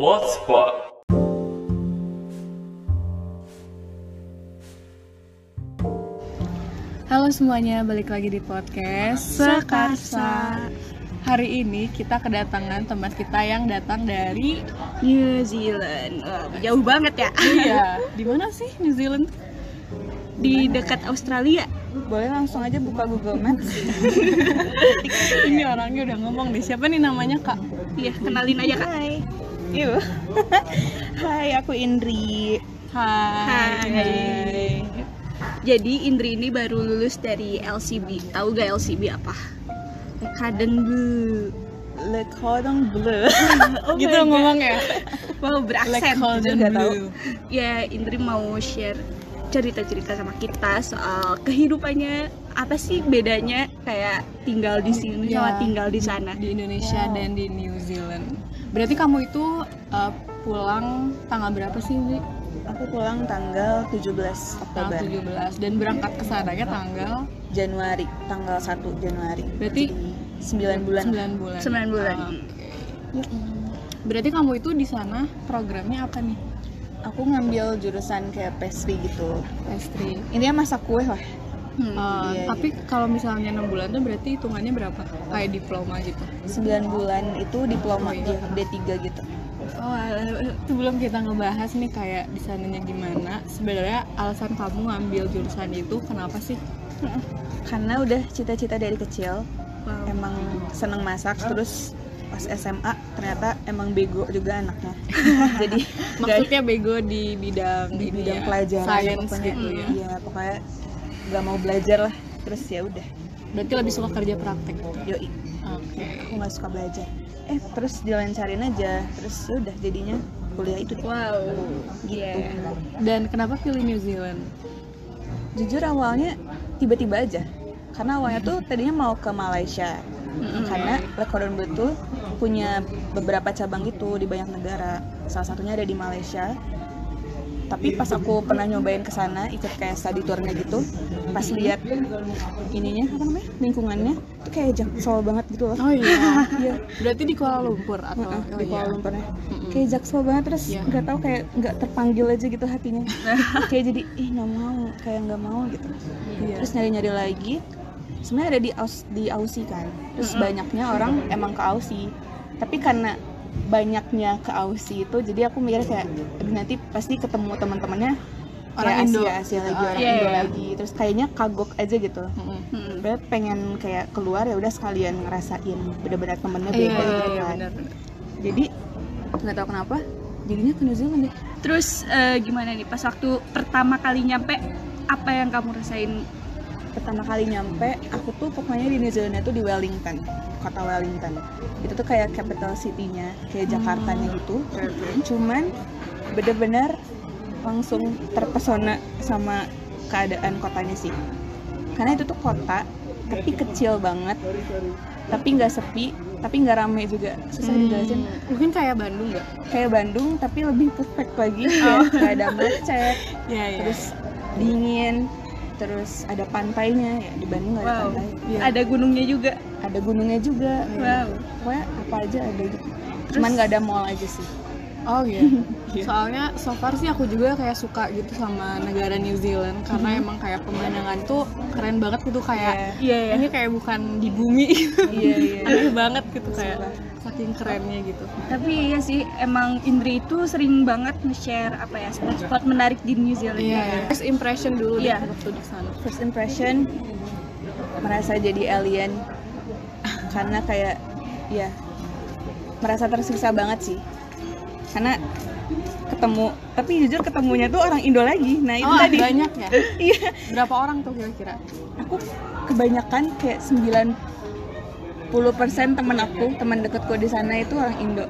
Blogspot. Halo semuanya, balik lagi di podcast Sekarsa. Hari ini kita kedatangan teman kita yang datang dari New Zealand. Wah, jauh banget ya. Iya, di mana sih New Zealand? Di dekat Australia. Boleh langsung aja buka Google Maps. Ini orangnya udah ngomong nih. Siapa nih namanya Kak? Iya, kenalin aja Kak. Hai. Yuk. Hai, aku Indri. Hai. Hai. Jadi Indri ini baru lulus dari LCB. Tahu gak LCB apa? Le Cordon Bleu. Oh Gitu my God. ngomong ya. Wow, beraksen. Tahu. Blue. Ya, Indri mau share cerita-cerita sama kita soal kehidupannya apa sih bedanya kayak tinggal di sini Ya. sama tinggal di sana. Di Indonesia dan di New Zealand. Berarti kamu itu uh, pulang tanggal berapa sih, Wi? Aku pulang tanggal 17 Tanggal Oktober. 17 dan berangkat ke sananya tanggal Januari, tanggal 1 Januari. berarti 9 bulan. 9 bulan. 9 bulan. Ah, oke. Berarti kamu itu di sana programnya apa nih? Aku ngambil jurusan kayak pastry gitu. Pastry. Intinya masak kue lah. Hmm. Uh, iya, tapi kalau misalnya 6 bulan tuh berarti hitungannya berapa? Kayak diploma gitu. 9 bulan itu diploma Oh, iya. D3 gitu. Oh, alah, sebelum kita ngebahas nih kayak di sananya gimana, sebenarnya alasan kamu ngambil jurusan itu kenapa sih? Karena udah cita-cita dari kecil Wow. emang seneng masak terus pas SMA ternyata emang bego juga anaknya. Jadi Maksudnya bego di bidang di bidang ya, pelajaran science pokoknya. gitu ya. Iya, pokoknya nggak mau belajar lah. Terus ya udah, Berarti lebih suka kerja praktek. yoi. Oke. Aku nggak suka belajar. Eh, terus dilancarin aja. Terus ya udah jadinya kuliah itu deh. Wow. Gitu. Iya. Dan kenapa pilih New Zealand? Jujur awalnya tiba-tiba aja. Karena awalnya tuh tadinya mau ke Malaysia. Karena Le Cordon Bleu tuh punya beberapa cabang gitu di banyak negara. Salah satunya ada di Malaysia. Tapi pas aku pernah nyobain ke sana ikut kayak study tournya gitu, pas lihat ininya apa namanya lingkungannya tuh kayak jaksel banget gitu loh. Oh iya. Iya. Berarti di Kuala Lumpur atau Heeh, oh di iya. Kuala Lumpurnya Mm-mm. kayak jaksel banget terus Iya. nggak tahu kayak nggak terpanggil aja gitu hatinya kayak jadi ih nggak mau kayak nggak mau gitu Iya. terus nyari nyari lagi sebenarnya ada di aus di Aussie kan terus banyaknya orang emang ke Aussie tapi karena banyaknya ke Aussie itu jadi aku mikir kayak "Aduh, nanti pasti ketemu teman-temannya Orang kayak Indo. Asia Asia lagi orang iya, Indo iya. lagi terus kayaknya kagok aja gitu. Hmm. Bener pengen kayak keluar ya udah sekalian ngerasain bener-bener temennya beda iya, gitu benar-benar. jadi nggak tahu kenapa jadinya ke New Zealand deh Terus eh, gimana nih pas waktu pertama kali nyampe apa yang kamu rasain? Pertama kali nyampe aku tuh pokoknya di New Zealand itu di Wellington kota Wellington. Itu tuh kayak capital city-nya kayak Jakartanya gitu. Cuman bener-bener langsung terpesona sama keadaan kotanya sih. Karena itu tuh kota tapi kecil banget tapi nggak sepi tapi nggak rame juga. Susah dijelasin. Mungkin kayak Bandung nggak? kayak Bandung tapi lebih perfect lagi. Kayak nggak ada macet Iya, iya. terus dingin terus ada pantainya ya di Bandung nggak ada Wow. pantai Iya. Ada gunungnya juga. ada gunungnya juga Wow. pokoknya apa aja ada gitu cuman nggak ada mall aja sih Oh iya. Soalnya so far sih aku juga kayak suka gitu sama negara New Zealand karena emang kayak pemandangan tuh keren banget gitu kayak Iya, iya. ini kayak bukan di bumi gitu. iya iya Aneh banget gitu kayak saking kerennya gitu. Tapi iya sih emang Indri itu sering banget nge-share apa ya spot-spot menarik di New Zealand. Iya, iya. First impression dulu Iya. deh waktu di sana. first impression merasa jadi alien karena kayak ya merasa tersiksa banget sih karena ketemu tapi jujur ketemunya tuh orang Indo lagi nah itu Oh, tadi banyak ya? iya Berapa orang tuh kira-kira? aku kebanyakan kayak 90% temen aku teman deketku di sana itu orang Indo.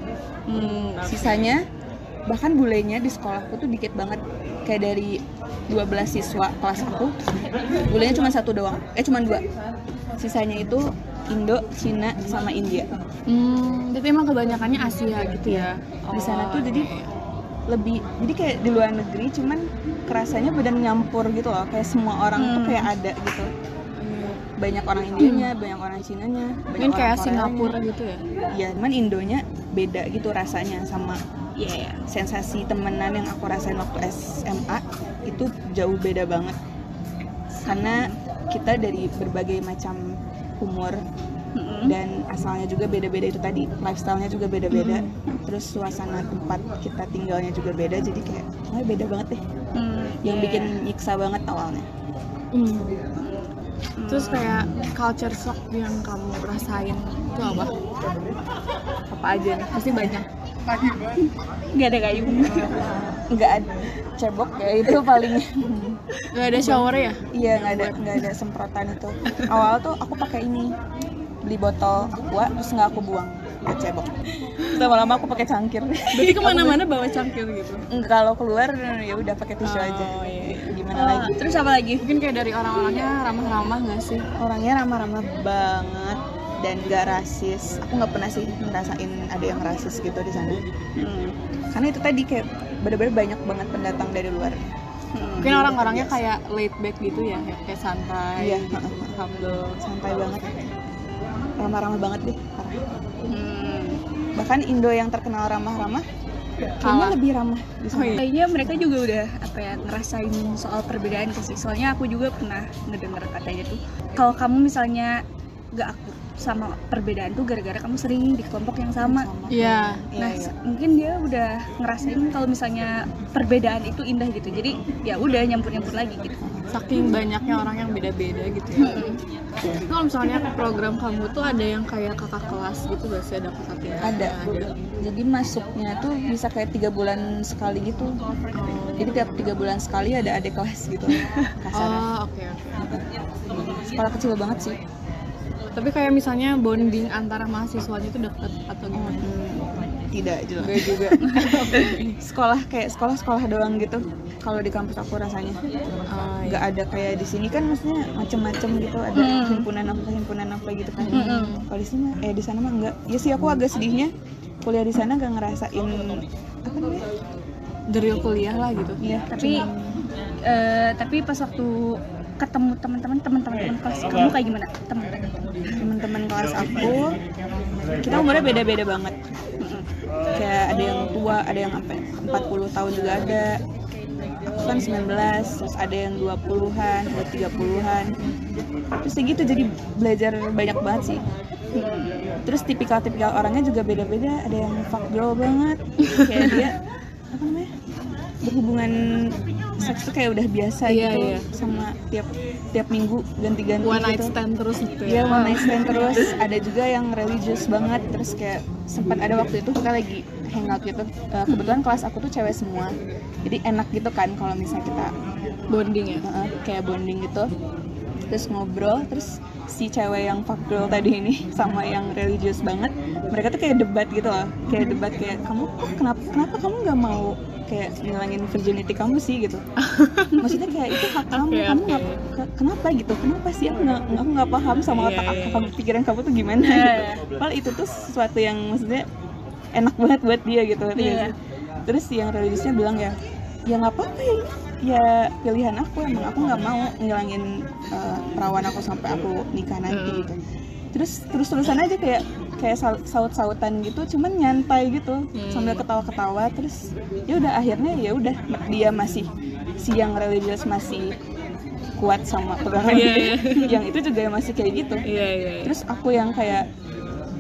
Hmm, sisanya bahkan bulenya di sekolahku tuh dikit banget. Kayak dari 12 siswa kelas aku bulenya cuma satu doang. Eh cuma dua. Sisanya itu Indo, Cina, sama India. Hmm, tapi emang kebanyakannya Asia gitu ya? di sana Oh, tuh jadi iya. lebih jadi kayak di luar negeri cuman kerasanya badan nyampur gitu loh. Kayak semua orang tuh Hmm. kayak ada gitu banyak orang Indianya, banyak orang Cinanya, banyak Mungkin orang kayak. Singapura gitu ya? Iya, cuman Indonya beda gitu rasanya sama Iya, iya. sensasi temenan yang aku rasain waktu SMA itu jauh beda banget karena kita dari berbagai macam umur Mm-mm. dan asalnya juga beda-beda itu tadi lifestyle-nya juga beda-beda terus suasana tempat kita tinggalnya juga beda jadi kayak oh, beda banget deh Hmm, yang iya. bikin nyiksa banget awalnya Hmm. Terus kayak culture shock yang kamu rasain itu apa? Apa aja nih? Pasti banyak. nggak ada kayu. nggak ada cebok ya itu paling Gak ada shower ya? iya nggak ada nggak ada semprotan itu awal tuh aku pakai ini beli botol aqua terus nggak aku buang cebok terus lama-lama aku pakai cangkir Berarti ke mana-mana bawa cangkir gitu? Nggak, kalau keluar ya udah pakai tisu Oh, aja iya. gimana Oh, lagi terus apa lagi? Mungkin kayak dari orang-orangnya ramah-ramah gak sih? orangnya ramah-ramah banget dan gak rasis aku nggak pernah sih ngerasain ada yang rasis gitu di sana Hmm. karena itu tadi kayak bener-bener banyak banget pendatang dari luar Hmm. Mungkin orang-orangnya kayak laid back gitu ya, kayak santai, Iya. humble. santai banget ramah-ramah banget deh parah. Hmm. bahkan Indo yang terkenal ramah-ramah kayaknya lebih ramah di sana Oh, iya. Kayaknya mereka juga udah apa ya ngerasain soal perbedaan sih. Soalnya aku juga pernah ngedenger katanya tuh kalau kamu misalnya gak akur sama perbedaan tuh gara-gara kamu sering di kelompok yang sama. Iya. Iya, Nah, iya. se- mungkin dia udah ngerasain kalau misalnya perbedaan itu indah gitu. Jadi ya udah nyampur-nyampur lagi gitu. Saking banyaknya orang yang beda-beda gitu ya. Kalau misalnya program kamu tuh ada yang kayak kakak kelas gitu gak sih? Ada kakak kelas? ada jadi masuknya tuh bisa kayak tiga bulan sekali gitu Oh. jadi tiap tiga bulan sekali ada adik kelas gitu kasarnya Oh, oke oke. sekolah kecil banget sih Tapi kayak misalnya bonding antara mahasiswanya itu deket atau gimana? Hmm, tidak jelas Enggak juga. sekolah kayak sekolah sekolah doang gitu kalau di kampus aku rasanya Oh, nggak ada kayak di sini kan maksudnya macem-macem gitu ada Hmm. himpunan apa himpunan apa gitu kan Mm-mm. kalau di sini eh di sana mah enggak ya sih aku agak sedihnya kuliah di sana gak ngerasain apa namanya Dari kuliah lah gitu. Iya, Tapi eh, tapi pas waktu ketemu teman-teman teman-teman teman kelas kamu kayak gimana? Teman-teman. teman-teman kelas aku kita umurnya beda-beda banget. Kayak ada yang tua ada yang sampai 40 tahun juga ada. Aku kan 19 terus ada yang 20-an ada 30-an terus ya gitu jadi belajar banyak banget sih. Terus tipikal-tipikal orangnya juga beda-beda ada yang fuck girl banget. Kayak dia apa namanya berhubungan seks tuh kayak udah biasa Iya, gitu iya. sama tiap tiap minggu ganti-ganti One night gitu. stand terus gitu ya. one night stand terus ada juga yang religius banget terus kayak sempat ada waktu itu kita lagi hangout gitu Eh, kebetulan kelas aku tuh cewek semua jadi enak gitu kan kalau misalnya kita Bonding ya. eh, kayak bonding gitu terus ngobrol terus si cewek yang fuck girl tadi ini sama yang religius banget mereka tuh kayak debat gitu loh kayak debat kayak kamu kenapa kenapa kamu nggak mau kayak ngilangin virginity kamu sih gitu maksudnya kayak itu hak kamu Oke, kamu oke. nggak ke- kenapa gitu kenapa sih aku nggak aku nggak paham sama Iya, otak iya. aku kamu pikiran kamu tuh gimana Iya, gitu iya. padahal itu tuh sesuatu yang maksudnya enak banget buat dia gitu Iya. sih? terus yang religiusnya bilang ya ya nggak apa-apa ya ya pilihan aku emang aku nggak mau ngilangin uh, perawan aku sampai aku nikah nanti gitu terus terus terusan aja kayak kayak sau- saut-sautan gitu cuman nyantai gitu Hmm. sambil ketawa-ketawa terus ya udah akhirnya ya udah dia masih si yang religius masih kuat sama pegangan Iya, dia. yang itu juga masih kayak gitu Iya iya. iya. terus aku yang kayak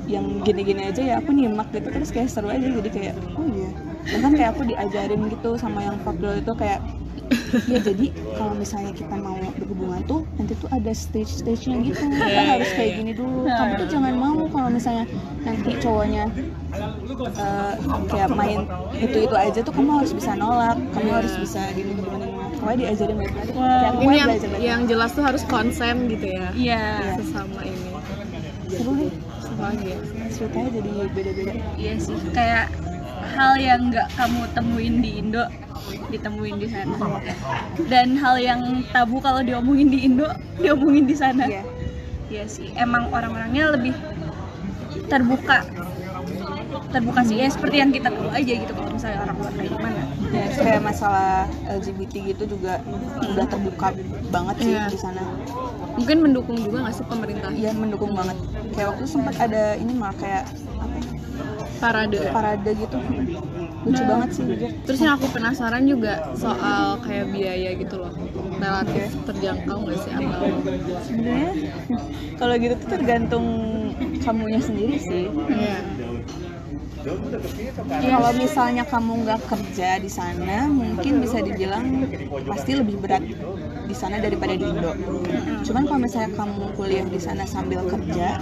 yang gini-gini aja ya aku nyimak gitu terus kayak seru aja jadi kayak oh iya bahkan kayak aku diajarin gitu sama yang girl itu kayak ya jadi kalau misalnya kita mau berhubungan tuh nanti tuh ada stage stage nya gitu kita Iya, harus iya, kayak iya. gini dulu kamu tuh jangan mau kalau misalnya nanti cowoknya eh, kayak main itu itu aja tuh kamu harus bisa nolak kamu Iya. harus bisa gini gini gini pokoknya diajarin Kayak aku Ini yang yang jelas tuh harus konsen gitu ya. Iya. Sesama ini. seru Sama aja. ceritanya jadi beda-beda Iya sih. Kayak hal yang nggak kamu temuin di Indo ditemuin di sana. Dan hal yang tabu kalau diomongin di Indo diomongin di sana. Iya. Iya sih. Emang orang-orangnya lebih terbuka terbuka sih ya seperti yang kita tahu aja gitu kalau misalnya orang luar kayak gimana Ya, kayak masalah LGBT gitu juga udah terbuka banget sih Iya. di sana. Mungkin mendukung juga nggak sih pemerintah? Iya mendukung banget. Kayak waktu sempat ada ini malah kayak? Parade. Parade gitu. lucu banget sih Terus yang aku penasaran juga soal kayak biaya gitu loh. Relatif terjangkau nggak sih atau? Sebenarnya kalau gitu tuh tergantung kamunya sendiri sih. Iya. Kalau misalnya kamu nggak kerja di sana mungkin bisa dibilang pasti lebih berat di sana daripada di Indo. Cuman kalau misalnya kamu kuliah di sana sambil kerja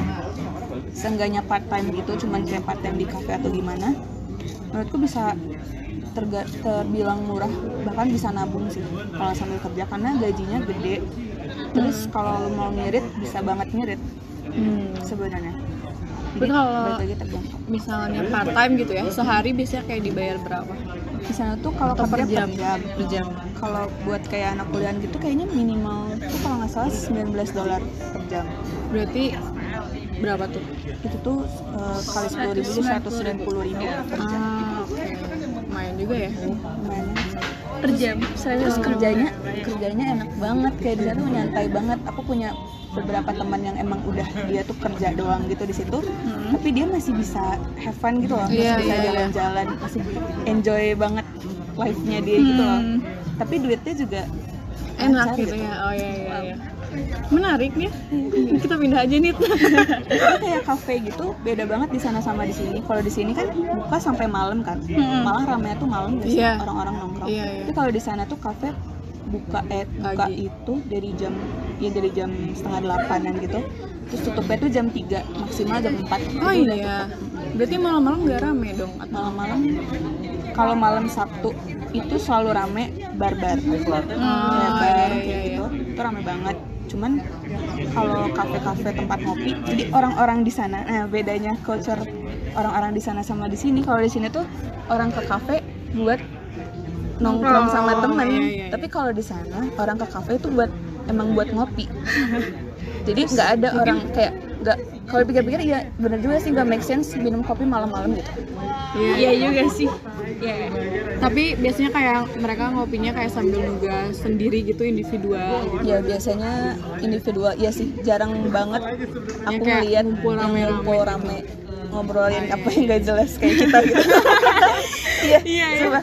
seenggaknya part time gitu cuman kayak part time di cafe atau gimana menurutku bisa terga- terbilang murah bahkan bisa nabung sih kalau sambil kerja karena gajinya gede. Terus kalau lo mau ngirit bisa banget ngirit sebenarnya. Tapi jadi kalau- misalnya part time gitu ya Sehari biasanya kayak dibayar berapa? di sana tuh kalau per jam? jam. Per jam. Kalau buat kayak anak kuliah gitu kayaknya minimal tuh kalau nggak salah 19 dolar per jam. Berarti berapa tuh? itu tuh eh, kali sepuluh ribu tuh 190 ribu. per jam Ah, Lumayan juga ya. Lumayan. Per jam terus kerjanya kerjanya enak banget. Kayak di sana nyantai banget. Aku punya beberapa teman yang emang udah dia tuh kerja doang gitu di situ. Tapi dia masih bisa have fun gitu loh. Masih Iya, bisa iya, iya. jalan-jalan. Masih enjoy banget life-nya dia gitu loh. Tapi duitnya juga Enak lancar gitu ya. Oh iya iya iya Menarik ya Kita pindah aja nih Itu kayak kafe gitu beda banget di sana sama di sini. Kalau di sini kan buka sampai malam kan, malah ramenya tuh malam sih Iya. orang-orang nongkrong. Iya, iya. Tapi kalau di sana tuh kafe buka eh buka Pagi. itu dari jam ya dari jam setengah delapanan gitu. Terus tutupnya tuh jam 3 maksimal jam 4 Oh iya Berarti malam-malam nggak rame dong atau malam-malam kalau malam Sabtu itu selalu rame bar-bar Oh, Kayak bar iya, iya, gitu itu rame banget cuman kalau kafe-kafe tempat ngopi jadi orang-orang di sana nah bedanya culture orang-orang di sana sama di sini. Kalau di sini tuh orang ke kafe buat nongkrong Oh, sama temen. iya, iya, iya. tapi kalau di sana orang ke kafe itu buat emang buat ngopi. Jadi nggak ada orang kayak nggak kalau pikir-pikir ya bener juga sih nggak make sense minum kopi malam-malam gitu Iya iya juga sih Iya. Tapi biasanya kayak mereka ngopinya kayak sambil nugas sendiri gitu individual gitu. ya biasanya individual ya sih jarang banget aku kayak ngeliat ngumpul rame-rame. ngumpul rame ngobrolin apa yang gak jelas kayak kita gitu iya Iya, iya.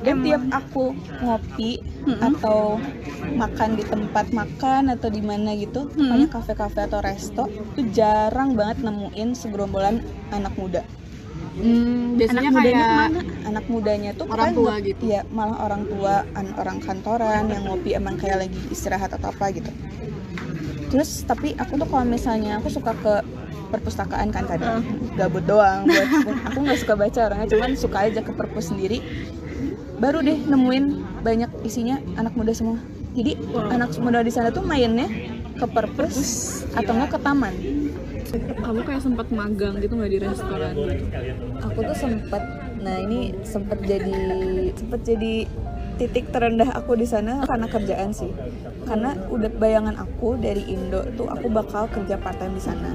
Dan tiap aku ngopi atau makan di tempat makan atau di mana gitu pokoknya kafe-kafe atau resto itu jarang banget nemuin segerombolan anak muda. Hmm, biasanya Anak mudanya kayak ke mana? anak mudanya tuh Orang tua nge- gitu? iya malah orang tua an- orang kantoran yang ngopi emang kayak lagi istirahat atau apa gitu. Terus tapi aku tuh kalau misalnya aku suka ke perpustakaan kan tadi. Gabut doang buat aku nggak suka baca orangnya cuman suka aja ke perpus sendiri baru deh nemuin banyak isinya anak muda semua. Jadi anak muda di sana tuh mainnya ke perpus atau nggak ke taman. Kamu kayak sempat magang gitu nggak di restoran? Gitu? aku tuh sempet nah ini sempet jadi sempet jadi titik terendah aku di sana karena kerjaan sih. Karena udah bayangan aku dari Indo tuh aku bakal kerja part time di sana.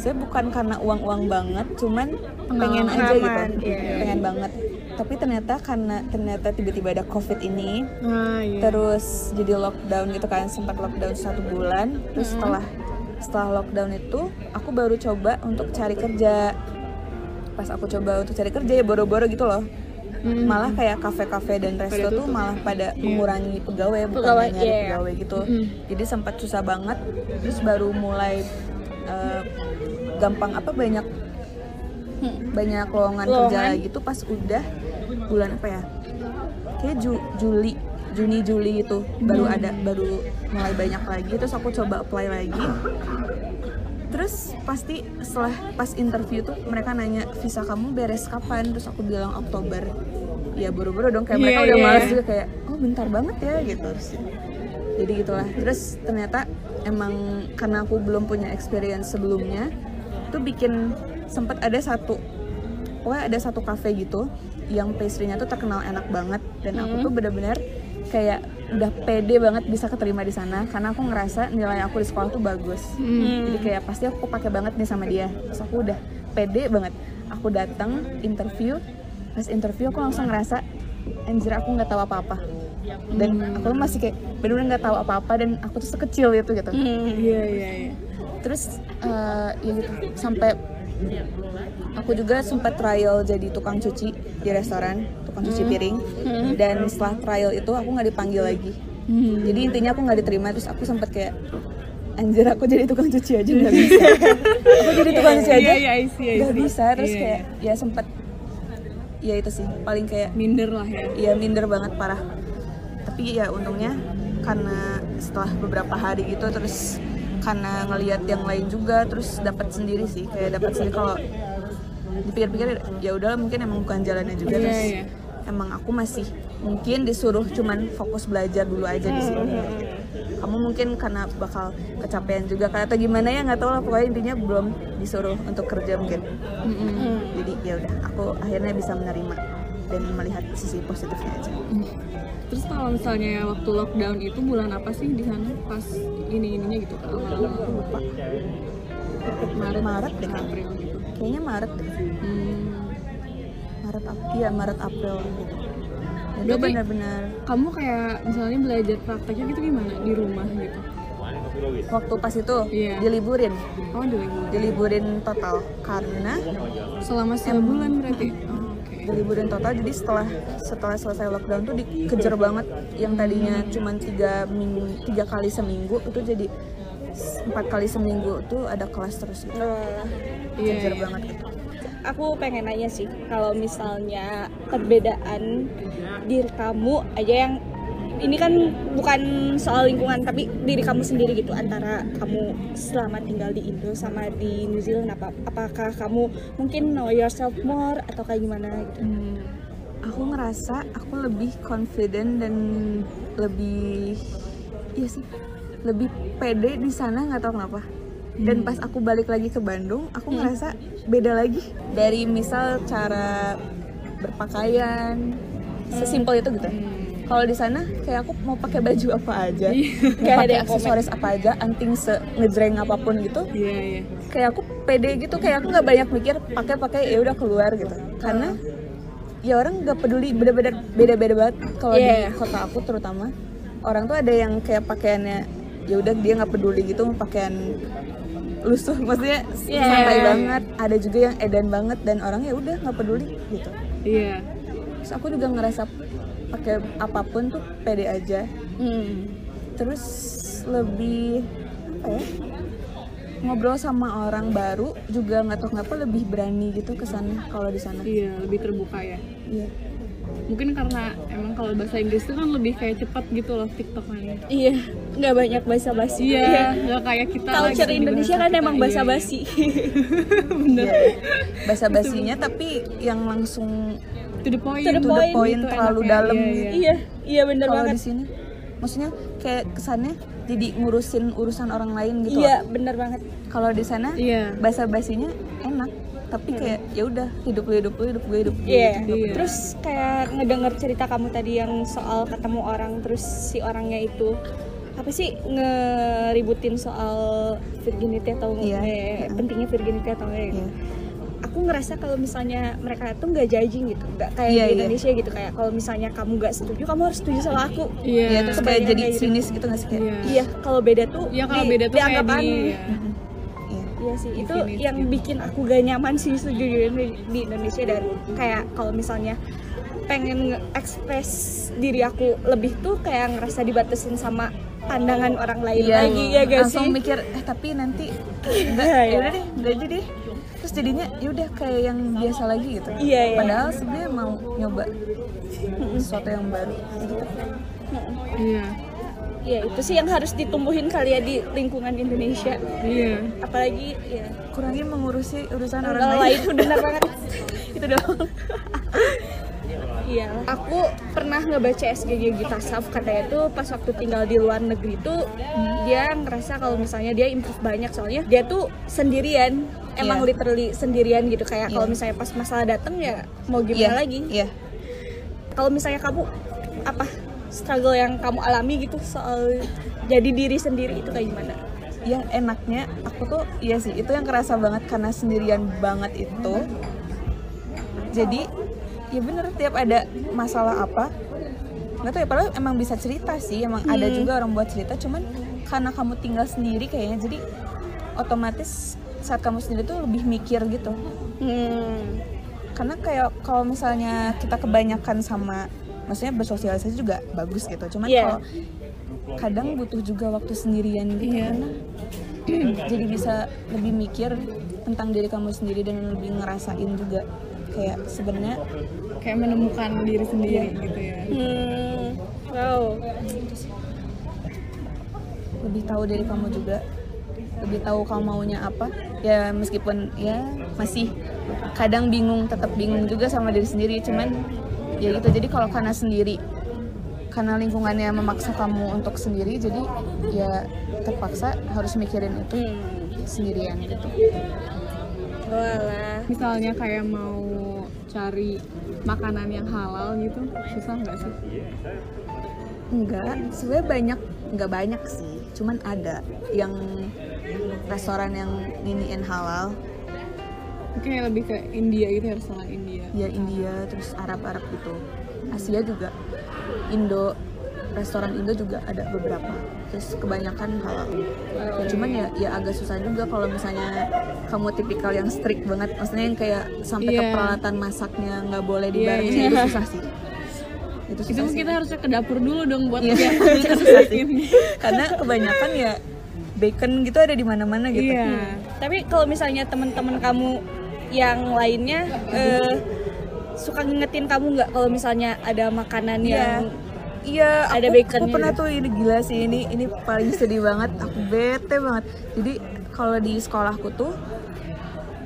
Saya bukan karena uang uang banget cuman pengen aja gitu. iya. pengen banget tapi ternyata karena ternyata tiba-tiba ada covid ini Ah iya. terus jadi lockdown gitu kan sempat lockdown satu bulan terus setelah setelah lockdown itu aku baru coba untuk cari kerja pas aku coba untuk cari kerja ya boro-boro gitu loh Hmm. malah kayak kafe-kafe dan resto tuh malah pada mengurangi pegawai bukan Pegawai, nyari iya. pegawai gitu Mm. jadi sempat susah banget terus baru mulai eh, gampang apa banyak banyak lowongan kerja Lowongan. tuh pas udah bulan apa ya? Kayak Ju- Juli Juni Juli itu baru ada baru mulai banyak lagi. Terus aku coba apply lagi. Terus pasti setelah pas interview tuh mereka nanya visa kamu beres kapan? Terus aku bilang Oktober. Ya buru-buru dong kayak mereka Iya, udah iya. males juga kayak oh bentar banget ya gitu. Jadi gitulah. Terus ternyata emang karena aku belum punya experience sebelumnya itu bikin sempet ada satu pokoknya ada satu cafe gitu yang pastry-nya tuh terkenal enak banget. Dan aku tuh bener-bener kayak udah pede banget bisa keterima di sana. Karena aku ngerasa nilai aku di sekolah tuh bagus. Jadi kayak pasti aku pakai banget nih sama dia. Terus aku udah pede banget. Aku datang interview. Pas interview aku langsung ngerasa anjir aku nggak tahu apa-apa. Dan aku masih kayak bener-bener nggak tahu apa-apa dan aku tuh sekecil itu gitu. Iya iya iya. terus eh, ya gitu. Sampai aku juga sempat trial jadi tukang cuci di restoran tukang cuci piring. Dan setelah trial itu aku nggak dipanggil lagi. Jadi intinya aku nggak diterima terus aku sempat kayak anjir aku jadi tukang cuci aja nggak bisa. Aku jadi tukang cuci aja Iya, iya, I see, I nggak bisa. Terus Iya, kayak ya sempat ya itu sih paling kayak minder lah ya. Ya minder banget parah. Tapi ya untungnya karena setelah beberapa hari gitu terus karena ngelihat yang lain juga terus dapat sendiri sih kayak dapat sendiri. Kalau dipikir-pikir ya udah mungkin emang bukan jalannya juga Iya, terus iya. emang aku masih mungkin disuruh cuman fokus belajar dulu aja di sini. Kamu mungkin karena bakal kecapean juga kan atau gimana ya nggak tahu lah. Pokoknya intinya belum disuruh untuk kerja mungkin. Jadi ya udah aku akhirnya bisa menerima dan melihat sisi positifnya aja terus kalau misalnya waktu lockdown itu bulan apa sih di sana? Pas ini ininya gitu awal-awal lupa Maret. Maret deh April gitu. Kayaknya Maret deh. Hmm. Maret April iya Maret April. Gitu itu Berarti- benar-benar kamu kayak misalnya belajar prakteknya gitu gimana? Di rumah gitu? Waktu pas itu Iya. diliburin. Oh di libur diliburin total. Karena selama sebulan berarti? oh, oke diliburin total. Jadi setelah setelah selesai lockdown tuh dikejar banget. Yang tadinya cuma tiga minggu tiga kali seminggu itu jadi empat kali seminggu tuh ada kelas terus. Gitu Iya, kejar iya. banget. Gitu aku pengen nanya sih kalau misalnya perbedaan diri kamu aja yang ini kan bukan soal lingkungan tapi diri kamu sendiri gitu antara kamu selama tinggal di Indo sama di New Zealand apa apakah kamu mungkin know yourself more atau kayak gimana gitu? Hmm. aku ngerasa aku lebih confident dan lebih iya sih lebih pede di sana nggak tahu kenapa. Dan pas aku balik lagi ke Bandung aku ngerasa beda lagi. Dari misal cara berpakaian sesimpel itu gitu kalau di sana kayak aku mau pakai baju apa aja. Kayak ada aksesoris apa aja anting se ngejreng apa pun gitu. Iya iya. Kayak aku pede gitu kayak aku nggak banyak mikir pakai pakai ya udah keluar gitu. Karena ya orang nggak peduli beda-beda beda-beda banget. Kalau Iya. di kota aku terutama orang tuh ada yang kayak pakaiannya ya udah dia nggak peduli gitu mau pakaian lusuh maksudnya Iya. santai banget. Ada juga yang edan banget dan orang ya udah nggak peduli gitu. Iya. Terus aku juga ngerasa pakai apa pun tuh pede aja. Hmm. terus lebih apa ya ngobrol sama orang baru juga nggak tahu kenapa lebih berani gitu ke sana kalau di sana. Iya lebih terbuka ya. Iya. Mungkin karena emang kalau bahasa Inggris itu kan lebih kayak cepat gitu loh TikToknya. Iya nggak banyak basa-basi iya nggak kayak kita culture di Indonesia bahasa kan kita. emang Iya, basa-basi bener. Bahasa basinya tapi yang langsung to the point To the to the point point gitu terlalu enaknya. dalam Iya, gitu. iya. iya iya bener kalau banget di sini maksudnya kayak kesannya jadi ngurusin urusan orang lain gitu iya loh. bener banget kalau di sana iya bahasa basinya enak tapi kayak ya udah hidup lu hidup lu hidup gue hidup gue Iya, hidup Iya. terus kayak ngedenger cerita kamu tadi yang soal ketemu orang terus si orangnya itu apa sih ngeributin soal virginity atau Iya. eh, pentingnya virginity atau enggak gitu. Aku ngerasa kalau misalnya mereka tuh nggak judging gitu, nggak kayak Iya, di iya. Indonesia gitu kayak kalau misalnya kamu nggak setuju, kamu harus setuju sama aku. iya Iya, terus kayak Kebanyakan jadi kayak gitu. sinis gitu nggak sih kayak iya Iya, kalau beda tuh Iya, kalau beda tuh kayak di iya. Iya. Sih, itu Definisi yang gitu. bikin aku gak nyaman sih sejujurnya di, di Indonesia dan kayak kalau misalnya pengen ekspres diri aku lebih tuh kayak ngerasa dibatasin sama pandangan orang lain Iya, lagi ya gak langsung sih? mikir eh tapi nanti enggak ya iya. udah deh enggak aja deh terus jadinya ya udah kayak yang biasa lagi gitu. Iya, iya. padahal sebenarnya mau nyoba sesuatu yang baru. Gitu iya Ya itu sih yang harus ditumbuhin kali ya di lingkungan Indonesia. iya. Apalagi ya. Kurangin mengurusi urusan orang, orang lain. lain benar banget. itu doang Iya, aku pernah ngebaca SGG Gita Saf katanya tuh pas waktu tinggal di luar negeri tuh dia ngerasa kalau misalnya dia improve banyak soalnya dia tuh sendirian. Emang Iya. literally sendirian gitu kayak kalau Iya. misalnya pas masalah dateng ya mau gimana iya lagi. iya. Kalau misalnya kamu apa struggle yang kamu alami gitu soal jadi diri sendiri itu kayak gimana? Ya enaknya aku tuh iya sih itu yang kerasa banget karena sendirian banget itu. Jadi ya bener tiap ada masalah apa nggak tahu ya padahal emang bisa cerita sih emang ada juga orang buat cerita cuman karena kamu tinggal sendiri kayaknya jadi otomatis saat kamu sendiri tuh lebih mikir gitu Hmm. karena kayak kalau misalnya kita kebanyakan sama maksudnya bersosialisasi juga bagus gitu cuman Iya. kalau kadang butuh juga waktu sendirian gitu Iya. karena jadi bisa lebih mikir tentang diri kamu sendiri dan lebih ngerasain juga kayak sebenarnya kayak menemukan diri sendiri gitu ya Hmm. Wow. lebih tahu diri kamu juga lebih tahu kamu maunya apa ya meskipun ya masih kadang bingung tetap bingung juga sama diri sendiri cuman ya gitu jadi kalau karena sendiri karena lingkungannya memaksa kamu untuk sendiri jadi ya terpaksa harus mikirin itu Hmm. sendirian gitu Walah. misalnya kayak mau cari makanan yang halal gitu susah nggak sih? Enggak sebenarnya banyak enggak banyak sih. Cuman ada yang restoran yang iniin halal. Kayak lebih ke India gitu ya restoran India. Ya India terus Arab Arab gitu. Asia juga. Indo restoran Indo juga ada beberapa terus kebanyakan halal ya, cuman ya ya agak susah juga kalau misalnya kamu tipikal yang strict banget maksudnya yang kayak sampai ke Iya. peralatan masaknya nggak boleh Iya, dibarengi iya. itu susah sih itu susah itu sih. kita harusnya ke dapur dulu dong buat Iya. lihat kita sesuaiin. karena kebanyakan ya bacon gitu ada di mana-mana gitu iya Tapi kalau misalnya teman-teman kamu yang lainnya eh, suka ngingetin kamu nggak kalau misalnya ada makanan Iya. yang Iya, Ada aku, baconnya aku pernah gitu. tuh ini gila sih ini ini paling sedih banget. Aku bete banget. Jadi kalau di sekolahku tuh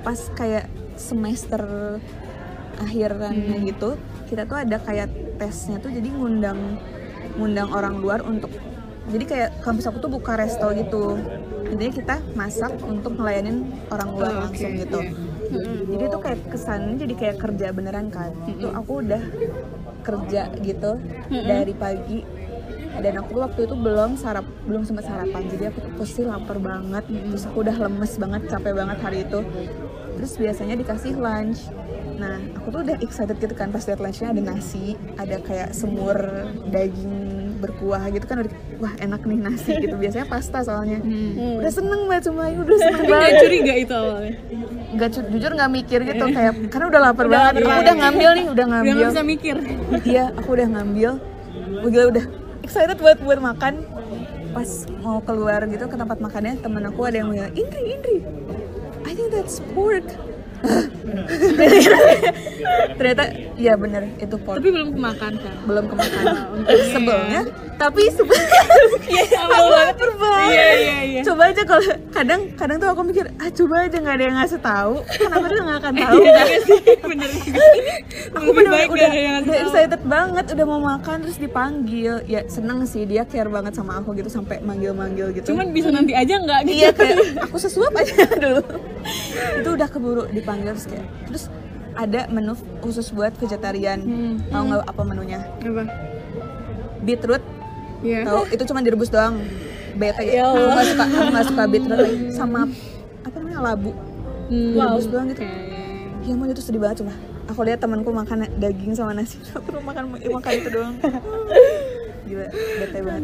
pas kayak semester akhirannya Hmm. gitu, kita tuh ada kayak tesnya tuh jadi ngundang ngundang orang luar untuk jadi kayak kampus aku tuh buka resto gitu. Intinya kita masak untuk ngelayanin orang luar Oh, langsung oke, gitu. Iya. Jadi tuh kayak kesannya jadi kayak kerja beneran kan. Itu aku udah kerja gitu dari pagi. Dan aku waktu itu belum sarap belum sempat sarapan. Jadi aku tuh pasti lapar banget. Terus aku udah lemes banget capek banget hari itu. Terus biasanya dikasih lunch. Nah aku tuh udah excited gitu kan pas liat lunchnya. Ada nasi ada kayak semur daging berkuah gitu kan udah wah enak nih nasi gitu. Biasanya pasta soalnya. Hmm. udah seneng banget cuma udah seneng banget. curiga itu awalnya. Nggak jujur nggak mikir gitu kayak karena udah lapar Udah banget. lapar aku banget. udah ngambil nih udah udah ngambil. nggak bisa mikir. Iya aku udah ngambil. Wah, gila udah excited buat buat makan. Pas mau keluar gitu ke tempat makannya temen aku ada yang bilang Indri Indri I think that's pork ternyata iya bener itu pork tapi belum kemakan kan? Belum kemakan. Untungnya sebelnya tapi sebelnya aku lapar banget iya iya iya. Coba aja kalau kadang kadang tuh aku mikir ah coba aja nggak ada yang ngasih tahu. Aku juga nggak akan tahu. kan bener aku bener udah, udah excited banget udah mau makan terus dipanggil. Ya seneng sih dia care banget sama aku gitu sampai manggil-manggil gitu. Cuman bisa nanti aja nggak gitu. iya kayak aku sesuap aja dulu. Itu udah keburu dipanggil terus kayak terus ada menu khusus buat vegetarian. Hmm. tahu nggak apa menunya? Apa? Beetroot. Iya. Tahu itu cuma direbus doang. Bete. Ya aku nggak suka aku nggak suka beetroot lagi. sama apa namanya labu. Hmm. direbus doang gitu. Oke. ya mau itu sedih banget cuma aku lihat temanku makan daging sama nasi. Aku tuh makan makan itu doang. Gila bete banget.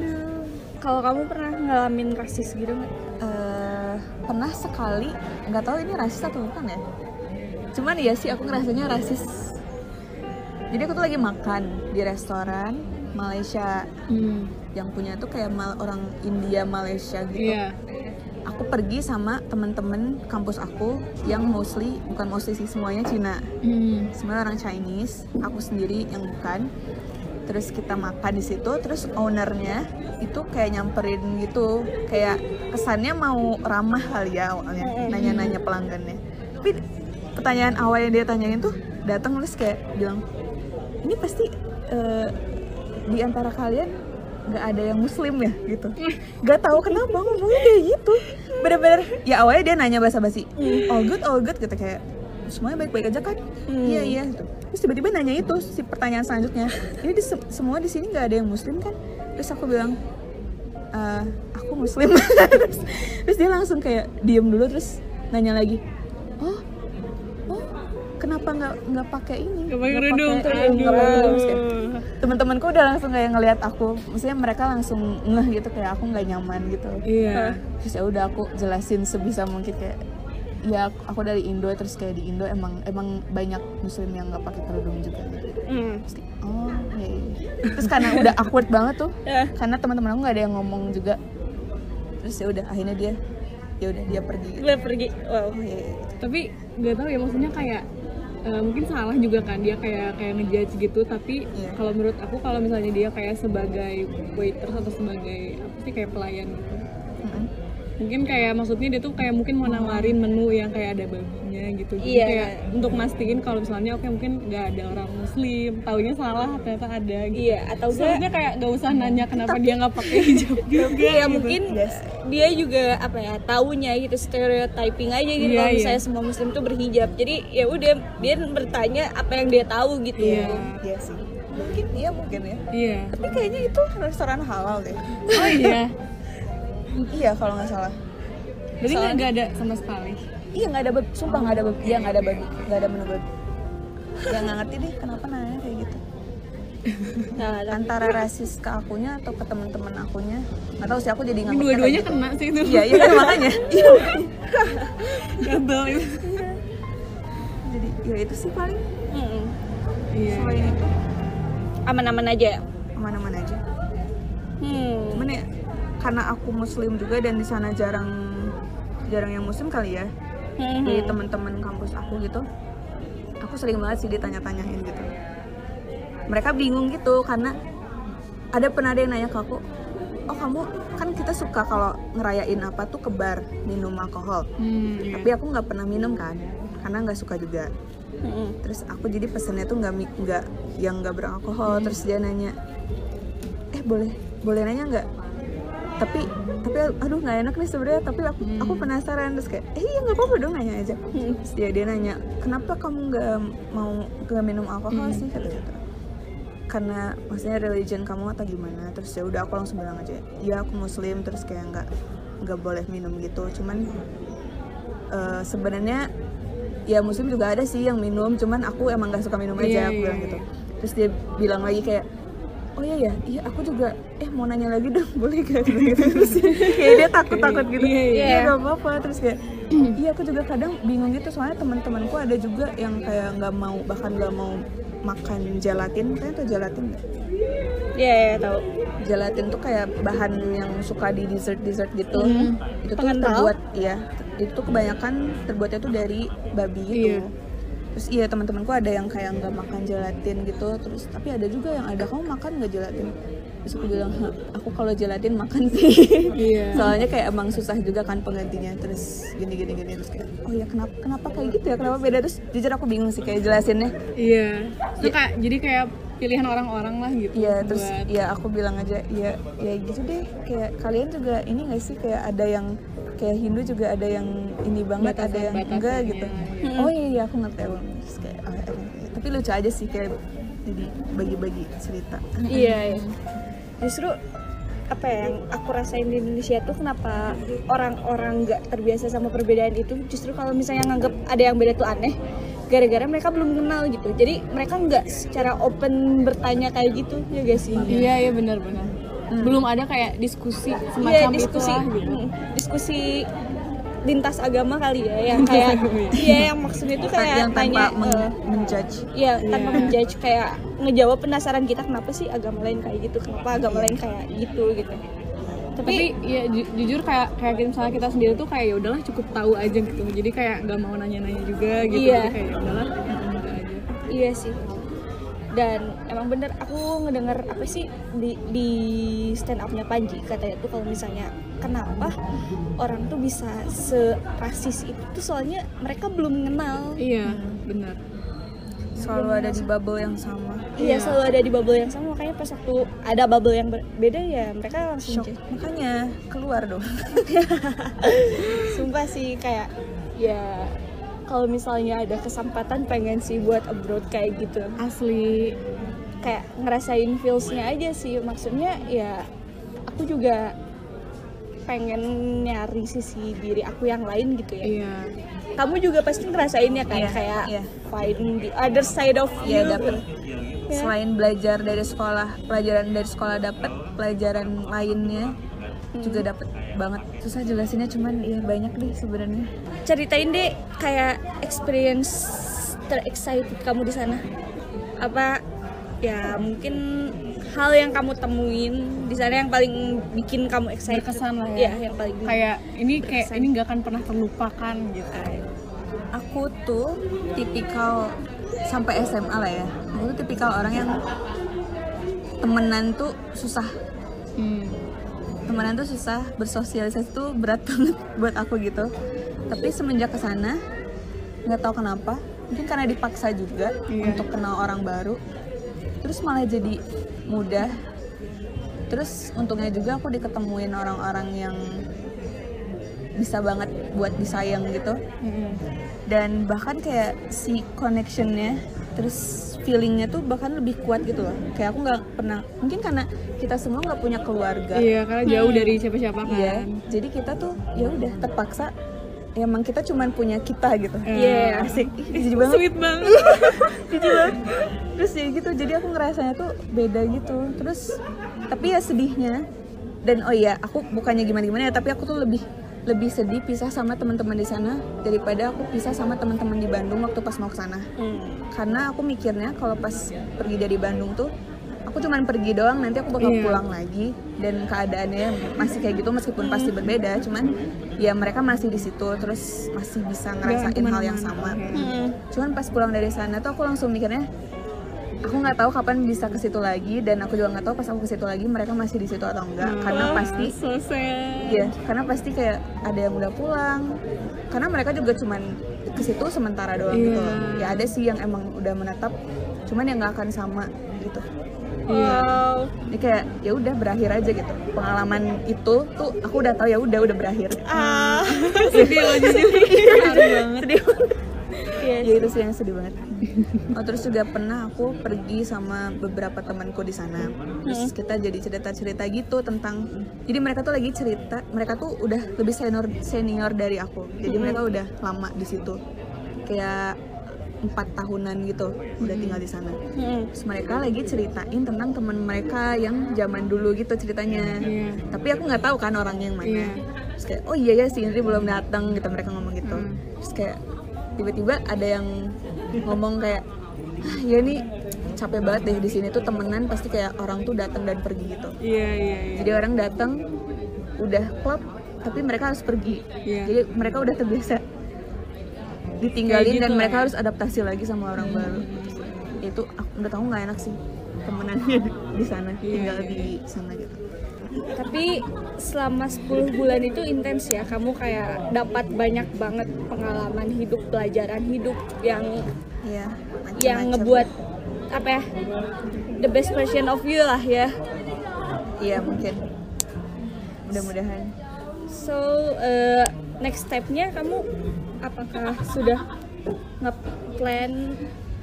Kalau kamu pernah ngalamin rasis gitu nggak? Eh, pernah sekali. Nggak tahu ini rasis atau bukan ya cuman ya sih aku ngerasanya rasis. Jadi aku tuh lagi makan di restoran Malaysia. Hmm. yang punya tuh kayak mal- orang India Malaysia gitu. Iya. Aku pergi sama temen-temen kampus aku yang mostly bukan mostly sih semuanya Cina. Hmm. semuanya orang Chinese aku sendiri yang bukan. Terus kita makan di situ terus ownernya itu kayak nyamperin gitu. Kayak kesannya mau ramah kali ya awalnya. Nanya-nanya pelanggannya. Tapi pertanyaan awal yang dia tanyain tuh datang terus kayak bilang ini pasti eh, di antara kalian nggak ada yang muslim ya? Gitu. Nggak tahu kenapa ngomongnya kayak gitu. Bener-bener ya awalnya dia nanya basa-basi all good all good gitu kayak semuanya baik-baik aja kan? Iya iya gitu. terus tiba-tiba nanya itu si pertanyaan selanjutnya ini di se- semua di sini nggak ada yang muslim kan? Terus aku bilang "Eh, aku muslim. Terus, terus dia langsung kayak diem dulu terus nanya lagi kenapa nggak nggak pakai ini Nggak pakai kerudung, pakai- aduh. nggak pakai kerudung." Terus teman-temanku udah langsung kayak ngelihat aku maksudnya mereka langsung ngeh gitu kayak aku nggak nyaman gitu iya terus ya udah aku jelasin sebisa mungkin kayak ya aku dari Indo terus kayak di Indo emang emang banyak muslim yang nggak pakai kerudung juga gitu Hmm. Pasti, oh iya, iya. terus karena udah awkward banget tuh Ya. karena teman-teman aku nggak ada yang ngomong juga terus ya udah akhirnya dia ya udah dia pergi gitu. Gue pergi. Wow. oh iya, iya. tapi nggak tahu ya maksudnya kayak eh, mungkin salah juga kan dia kayak kayak ngejudge gitu tapi Iya. kalau menurut aku kalau misalnya dia kayak sebagai waiters atau sebagai apa sih kayak pelayan gitu. Mungkin kayak maksudnya dia tuh kayak mungkin mau nawarin menu yang kayak ada babinya gitu Jadi Iya. kayak untuk mastiin kalau misalnya oke mungkin nggak ada orang muslim taunya salah ternyata ada gitu Iya, atau sebenarnya kayak nggak usah nanya kenapa dia nggak pakai hijab juga Iya, gitu. mungkin Yes. dia juga apa ya taunya gitu stereotyping aja gitu Iya, kalau iya. misalnya semua muslim tuh berhijab jadi ya udah dia bertanya apa yang dia tahu gitu Iya. Iya sih mungkin iya mungkin ya iya tapi kayaknya itu restoran halal deh oh iya iya kalau nggak salah. Berarti nggak ada sama sekali? Iya nggak ada sumpah nggak ada iya nggak ada babi nggak ada menu babi ya nggak ngerti deh kenapa nanya kayak gitu. Nah, antara rasis ke akunya atau ke teman-teman akunya? Nggak tahu sih aku jadi nggak dua-duanya kena sih itu. Iya iya kan makanya. Iya. Gatel itu. Jadi ya itu sih paling. Mm-mm. iya selain itu. Aman-aman aja. Aman-aman aja. Hmm. cuman ya karena aku muslim juga dan di sana jarang jarang yang muslim kali ya. Hmm. dari teman-teman kampus aku gitu. Aku sering banget sih ditanya-tanyain gitu. Mereka bingung gitu karena ada pernah ada yang nanya ke aku oh kamu kan kita suka kalau ngerayain apa tuh ke bar minum alkohol. Hmm, tapi aku nggak pernah minum kan karena nggak suka juga. Mm-mm. terus aku jadi pesennya tuh nggak nggak yang nggak beralkohol. Terus dia nanya eh boleh boleh nanya nggak tapi tapi aduh nggak enak nih sebenarnya. Tapi aku aku penasaran terus kayak eh iya nggak apa-apa dong nanya aja. Hmm. terus dia dia nanya kenapa kamu nggak mau nggak minum alkohol sih? Kata gitu karena maksudnya religion kamu atau gimana? Terus ya udah aku langsung bilang aja ya aku muslim terus kayak nggak nggak boleh minum gitu. Cuman eh, sebenarnya ya muslim juga ada sih yang minum cuman aku emang nggak suka minum aja Iya, aku iya, bilang iya. gitu terus dia bilang lagi kayak oh iya ya iya aku juga eh mau nanya lagi dong boleh gak gitu, gitu. terus kayak dia takut takut gitu Iya, iya. iya gak apa apa terus kayak iya aku juga kadang bingung gitu soalnya teman-temanku ada juga yang kayak nggak mau bahkan nggak mau makan gelatin kalian tau gelatin nggak Iya, iya, tahu. gelatin tuh kayak bahan yang suka di dessert dessert gitu Hmm. itu tuh terbuat iya itu tuh kebanyakan terbuatnya tuh dari babi gitu Iya. Terus iya teman-temanku ada yang kayak nggak makan gelatin gitu. Terus tapi ada juga yang ada kamu makan nggak gelatin? Terus aku bilang "Hah, aku kalau gelatin makan sih. Iya. Soalnya kayak emang susah juga kan penggantinya. Terus gini gini gini terus kayak oh ya kenapa kenapa kayak gitu ya? Kenapa beda? Terus jujur aku bingung sih kayak jelasinnya. Iya. Itu kayak jadi kayak pilihan orang-orang lah gitu Iya terus buat- ya aku bilang aja ya ya gitu deh kayak kalian juga ini gak sih kayak ada yang kayak Hindu juga ada yang ini banget ada yang enggak gitu Batasan-batasannya, oh iya iya aku ngerti aku. Terus kayak oh, oke. tapi lucu aja sih kayak jadi bagi-bagi cerita Iya, iya. Justru apa ya yang aku rasain di Indonesia tuh kenapa orang-orang nggak terbiasa sama perbedaan itu justru kalau misalnya nganggap ada yang beda tuh aneh gara-gara mereka belum kenal gitu. Jadi mereka nggak secara open bertanya kayak gitu ya gak sih? Iya iya benar-benar belum ada kayak diskusi Iya semacam diskusi. itulah gitu. Mm, diskusi lintas agama kali ya yang kayak iya. yang maksudnya tuh kayak yang tanpa tanya men- eh, menjudge. Iya, tanpa menjudge kayak ngejawab penasaran kita kenapa sih agama lain kayak gitu, kenapa agama lain kayak gitu gitu. Tapi ya ju- jujur kayak kayak misalnya kita sendiri tuh kayak ya udahlah cukup tahu aja gitu jadi kayak nggak mau nanya-nanya juga gitu Iya. jadi kayak ya udahlah udah aja Iya sih. Dan emang bener aku ngedenger apa sih di, di stand upnya Panji katanya tuh kalau misalnya kenapa orang tuh bisa serasis itu tuh soalnya mereka belum mengenal. iya benar selalu ada di bubble yang sama. Iya, selalu ada di bubble yang sama. Makanya pas waktu ada bubble yang berbeda ya mereka langsung shock. makanya keluar dong. Sumpah sih kayak ya kalau misalnya ada kesempatan pengen sih buat abroad kayak gitu. Asli. Kayak ngerasain feelsnya aja sih. Maksudnya ya aku juga pengen nyari sisi diri aku yang lain gitu ya. Iya kamu juga pasti ngerasain ya kan Iya, kayak iya. find the other side of Iya, you dapet. Ya. selain belajar dari sekolah pelajaran dari sekolah dapat pelajaran lainnya juga dapat banget susah jelasinnya cuman ya banyak deh sebenarnya ceritain deh kayak experience terexcited kamu di sana apa ya mungkin hal yang kamu temuin di sana yang paling bikin kamu excited Berkesan lah ya. Iya, yang paling kayak ini kayak Berkesan. ini nggak akan pernah terlupakan gitu aku tuh tipikal sampai SMA lah ya aku tuh tipikal orang yang temenan tuh susah hmm. temenan tuh susah bersosialisasi tuh berat banget buat aku gitu tapi semenjak ke sana nggak tahu kenapa mungkin karena dipaksa juga Iya. untuk kenal orang baru terus malah jadi mudah. Terus untungnya juga aku diketemuin orang-orang yang bisa banget buat disayang gitu. Dan bahkan kayak si connectionnya terus feelingnya tuh bahkan lebih kuat gitu loh. Kayak aku nggak pernah mungkin karena kita semua nggak punya keluarga. Iya karena jauh dari siapa-siapa kan. Iya, jadi kita tuh ya udah terpaksa emang kita cuman punya kita gitu. Iya. asik. Ih, Jijik banget. sweet banget Jijik banget. Terus ya gitu, jadi aku ngerasanya tuh beda gitu. Terus tapi ya sedihnya dan oh iya, aku bukannya gimana-gimana ya, tapi aku tuh lebih lebih sedih pisah sama teman-teman di sana daripada aku pisah sama teman-teman di Bandung waktu pas mau ke sana. Hmm. Karena aku mikirnya kalau pas pergi dari Bandung tuh aku cuman pergi doang nanti aku bakal Iya. pulang lagi dan keadaannya masih kayak gitu meskipun pasti berbeda cuman ya mereka masih di situ terus masih bisa ngerasain Nggak hal yang sama Oke. Hmm. cuman pas pulang dari sana tuh aku langsung mikirnya aku nggak tahu kapan bisa ke situ lagi dan aku juga nggak tahu pas aku ke situ lagi mereka masih di situ atau enggak karena Ah, pasti so sad. Iya, karena pasti kayak ada yang udah pulang. Karena mereka juga cuman ke situ sementara doang Iya. gitu. loh. Ya ada sih yang emang udah menetap, cuman yang nggak akan sama gitu. Wow. Ini kayak ya udah berakhir aja gitu. Pengalaman itu tuh aku udah tahu ya udah udah berakhir. Ah. sedih loh jujur sedih banget. Sedih banget. Iya. Ya itu sih yang sedih banget. Oh terus juga pernah aku pergi sama beberapa temanku di sana. Terus kita jadi cerita-cerita gitu tentang. Jadi mereka tuh lagi cerita, mereka tuh udah lebih senior senior dari aku. Jadi mereka udah lama di situ. Kayak empat tahunan gitu udah tinggal di sana. Hmm. Terus mereka lagi ceritain tentang teman mereka yang zaman dulu gitu ceritanya. Iya. Tapi aku nggak tahu kan orangnya yang mana. Iya. Terus kayak oh iya ya si Indri belum datang gitu mereka ngomong gitu. Hmm. Terus kayak tiba-tiba ada yang ngomong kayak ah ya nih capek banget deh di sini tuh temenan pasti kayak orang tuh datang dan pergi gitu. iya iya iya Jadi orang datang udah klub tapi mereka harus pergi. Iya. Jadi mereka udah terbiasa ditinggalin Kayak dan gitu mereka ya. harus adaptasi lagi sama orang baru. Itu aku udah tahu nggak enak sih temenannya di, sana Iya, tinggal iya, di sana gitu. Tapi selama 10 bulan itu intens ya, kamu kayak dapat banyak banget pengalaman hidup, pelajaran hidup yang Iya. yang macam-macam. ngebuat apa ya? The best version of you lah ya. Iya mungkin. Mudah-mudahan. So, eh, next stepnya kamu apakah sudah nge-plan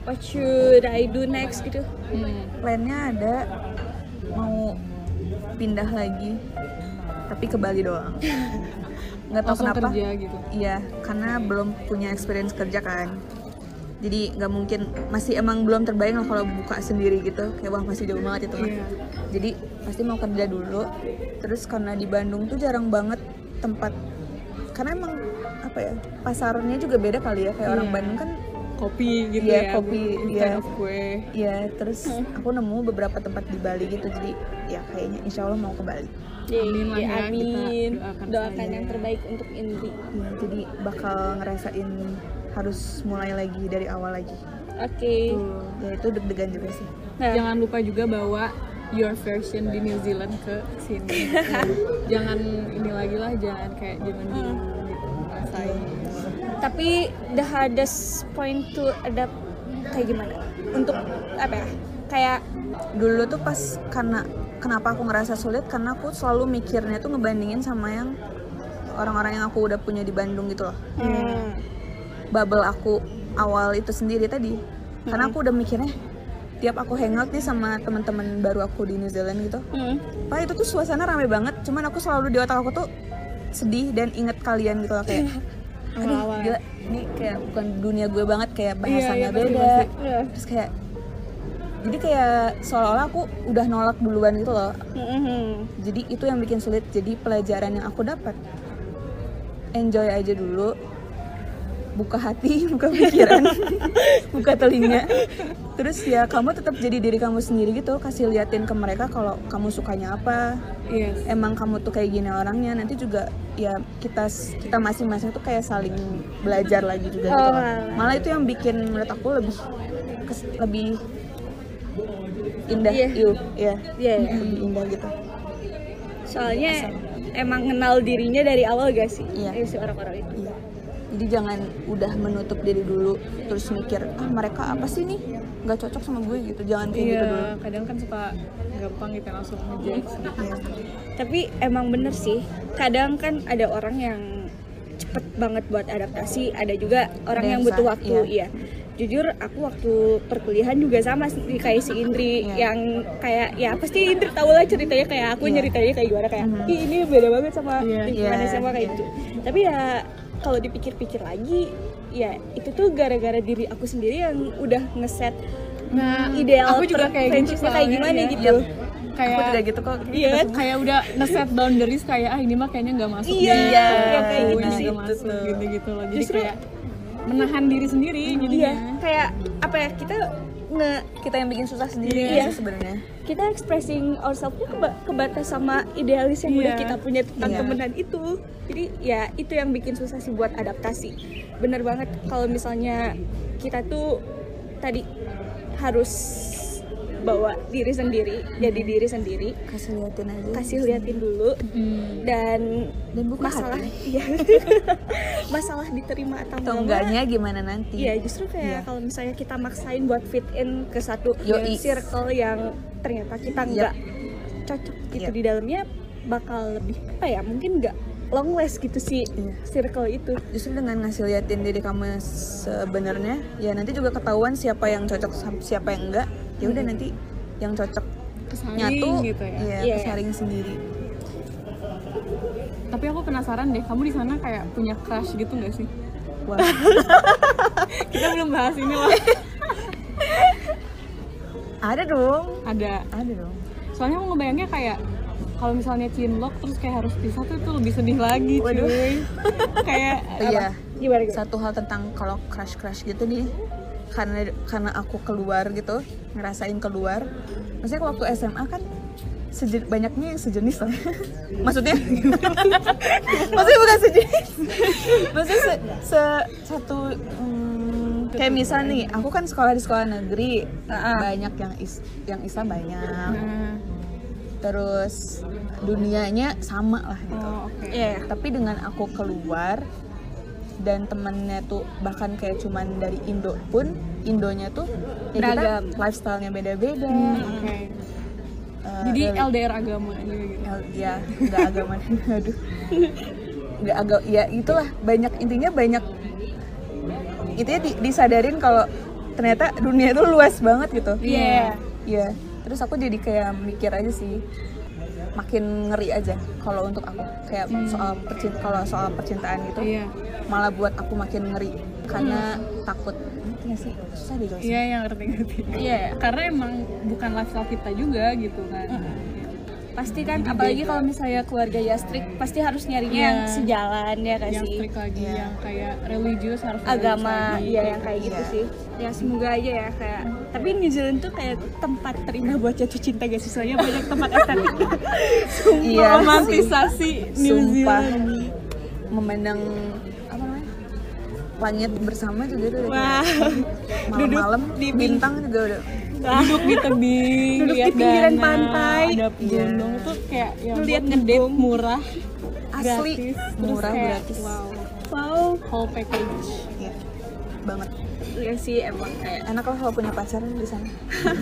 what should I do next gitu? Hmm. Plannya ada mau pindah lagi tapi ke Bali doang. Nggak tahu langsung kenapa. kerja gitu Iya, karena belum punya experience kerja kan. Jadi nggak mungkin masih emang belum terbayang lah kalau buka sendiri gitu. Kayak wah masih jauh banget itu mah. Iya. Jadi pasti mau kerja dulu. Terus karena di Bandung tuh jarang banget tempat karena emang apa ya pasarnya juga beda kali ya kayak orang Iya. Bandung kan kopi gitu Iya, ya kopi, iya. of kue Iya, terus aku nemu beberapa tempat di Bali gitu, jadi ya kayaknya insya Allah mau ke Bali. Amin lah Iya, ya, kita amin. doakan Doakan yang terbaik untuk Indri. Ya, jadi bakal ngerasain harus mulai lagi dari awal lagi. Oke. Ya itu deg-degan juga sih. Nah, jangan lupa juga bawa your version di New Zealand ke sini jangan ini lagi lah jangan kayak zaman dulu tapi the hardest point to adapt kayak gimana? Untuk apa ya? Kayak Dulu tuh pas karena kenapa aku ngerasa sulit karena aku selalu mikirnya tuh ngebandingin sama yang orang-orang yang aku udah punya di Bandung gitu loh. hmm, Bubble aku awal itu sendiri tadi. Karena aku udah mikirnya tiap aku hangout nih sama teman-teman baru aku di New Zealand gitu. hmm, Pak itu tuh suasana rame banget, cuman aku selalu di otak aku tuh sedih dan inget kalian gitu loh kayak aduh Awal-awal. gila ini kayak bukan dunia gue banget kayak Iya, bahasanya iya, pasti, beda pasti. Iya. terus kayak jadi kayak seolah-olah aku udah nolak duluan gitu loh Mhm. jadi itu yang bikin sulit jadi pelajaran yang aku dapat enjoy aja dulu buka hati buka pikiran buka telinga terus ya kamu tetap jadi diri kamu sendiri gitu kasih liatin ke mereka kalau kamu sukanya apa Yes. emang kamu tuh kayak gini orangnya nanti juga ya kita kita masing-masing tuh kayak saling belajar lagi juga gitu Oh, loh. alah. malah itu yang bikin menurut aku lebih kes- lebih indah Iya. iu, ya Iya, iya. lebih indah gitu soalnya emang kenal dirinya dari awal gak sih Iya. Eh, si orang-orang itu Iya. Jadi jangan udah menutup diri dulu terus mikir ah mereka apa sih nih nggak cocok sama gue gitu jangan kayak gitu dulu. Iya, kadang kan suka gampang gitu langsung ngejudge gitu. tapi emang bener sih kadang kan ada orang yang cepet banget buat adaptasi ada juga orang Ada yang butuh waktu iya. iya jujur aku waktu perkuliahan juga sama sih kayak si Indri Iya. yang kayak ya pasti Indri tahu lah ceritanya kayak aku Iya. nyeritanya kayak gimana kayak Mhm. "Ih, ini beda banget sama Iya. lingkungan Iya, SMA kayak iya. gitu tapi ya kalau dipikir-pikir lagi ya itu tuh gara-gara diri aku sendiri yang udah ngeset Nah, ideal aku juga kayak gitu kayak gimana iya. gitu Kayak Aku juga gitu kok. Iya kan? kayak udah nge-set boundaries kayak ah ini mah kayaknya nggak masuk Iya, deh. iya, Aku kayak gitu nggak sih. masuk gitu-gitu loh. Jadi Justru- kayak menahan diri sendiri jadi Iya, kayak apa ya kita nge Kita yang bikin susah sendiri Iya. sih sebenarnya. kita expressing ourselves tuh keba kebatas sama idealis yang udah Iya. kita punya tentang Iya. temenan itu. Jadi ya itu yang bikin susah sih buat adaptasi. Bener banget kalau misalnya kita tuh tadi harus bawa diri sendiri, jadi diri sendiri, Kasih liatin aja. kasih liatin dulu Hmm. dan dan buka masalah iya masalah diterima atau, Atau enggak enggaknya gimana nanti? Iya justru kayak Iya. kalau misalnya kita maksain buat fit in ke satu Yoi. circle yang ternyata kita Yep. nggak cocok gitu Yep. di dalamnya bakal lebih apa ya mungkin nggak long last gitu sih Iya. circle itu. Justru dengan ngasih liatin diri kamu sebenarnya, ya nanti juga ketahuan siapa yang cocok siapa yang enggak. Ya udah nanti yang cocok Kesaring nyatu, gitu ya. iya, Iya. kesaring sendiri. Tapi aku penasaran deh, kamu di sana kayak punya crush gitu nggak sih? Wah, Kita belum bahas ini loh. ada dong, Ada. ada dong. Soalnya aku ngebayangnya kayak kalau misalnya cinlok terus kayak harus pisah tuh itu lebih sedih lagi cuy. kayak iya, Gimana gitu? satu hal tentang kalau crush crush gitu nih karena karena aku keluar gitu ngerasain keluar. Maksudnya waktu SMA kan sejen, banyaknya yang sejenis lah. Maksudnya? Maksudnya bukan sejenis. Maksudnya se, se- satu hmm, kayak misal nih aku kan sekolah di sekolah negeri. Banyak yang is, yang Islam banyak. Nah, terus dunianya sama lah gitu oh, oke. Iya. tapi dengan aku keluar dan temennya tuh bahkan kayak cuman dari Indo pun Indonya tuh ya kita Beragam. lifestyle-nya beda-beda Hmm, Oke. Eh, Jadi reli- LDR agama gitu. L- ya nggak agama aduh nggak agak ya itulah banyak intinya banyak intinya di- disadarin kalau ternyata dunia itu luas banget gitu Iya. Iya, terus aku jadi kayak mikir aja sih, makin ngeri aja kalau untuk aku kayak soal percintaan kalau soal percintaan gitu, Iya. malah buat aku makin ngeri karena takut. Ngerti sih? Susah deh jelasin. Iya yang ngerti-ngerti. Iya. Karena emang bukan lifestyle kita juga gitu kan. Pasti kan apalagi kalau misalnya keluarga Yastrik pasti harus nyarinya Iya. yang sejalan ya kan Yang sih. strict lagi, Iya. yang kayak religius harus agama lagi. ya yang kayak gitu Iya. sih ya semoga aja ya kayak tapi New Zealand tuh kayak tempat terindah buat jatuh cinta guys soalnya banyak tempat estetik Iya, romantisasi New Sumpah. Zealand. Memandang apa namanya? Langit bersama juga udah wah kayak malam-malam di bintang juga udah Duduk di tebing, Duduk di pinggiran danau, pantai. ada Iya. gunung tuh kayak yang Lihat ngedate murah, asli gratis, murah kayak, gratis. Wow, wow whole package. Iya, banget. ya sih emang kayak Enak lah kalau punya pacar di sana.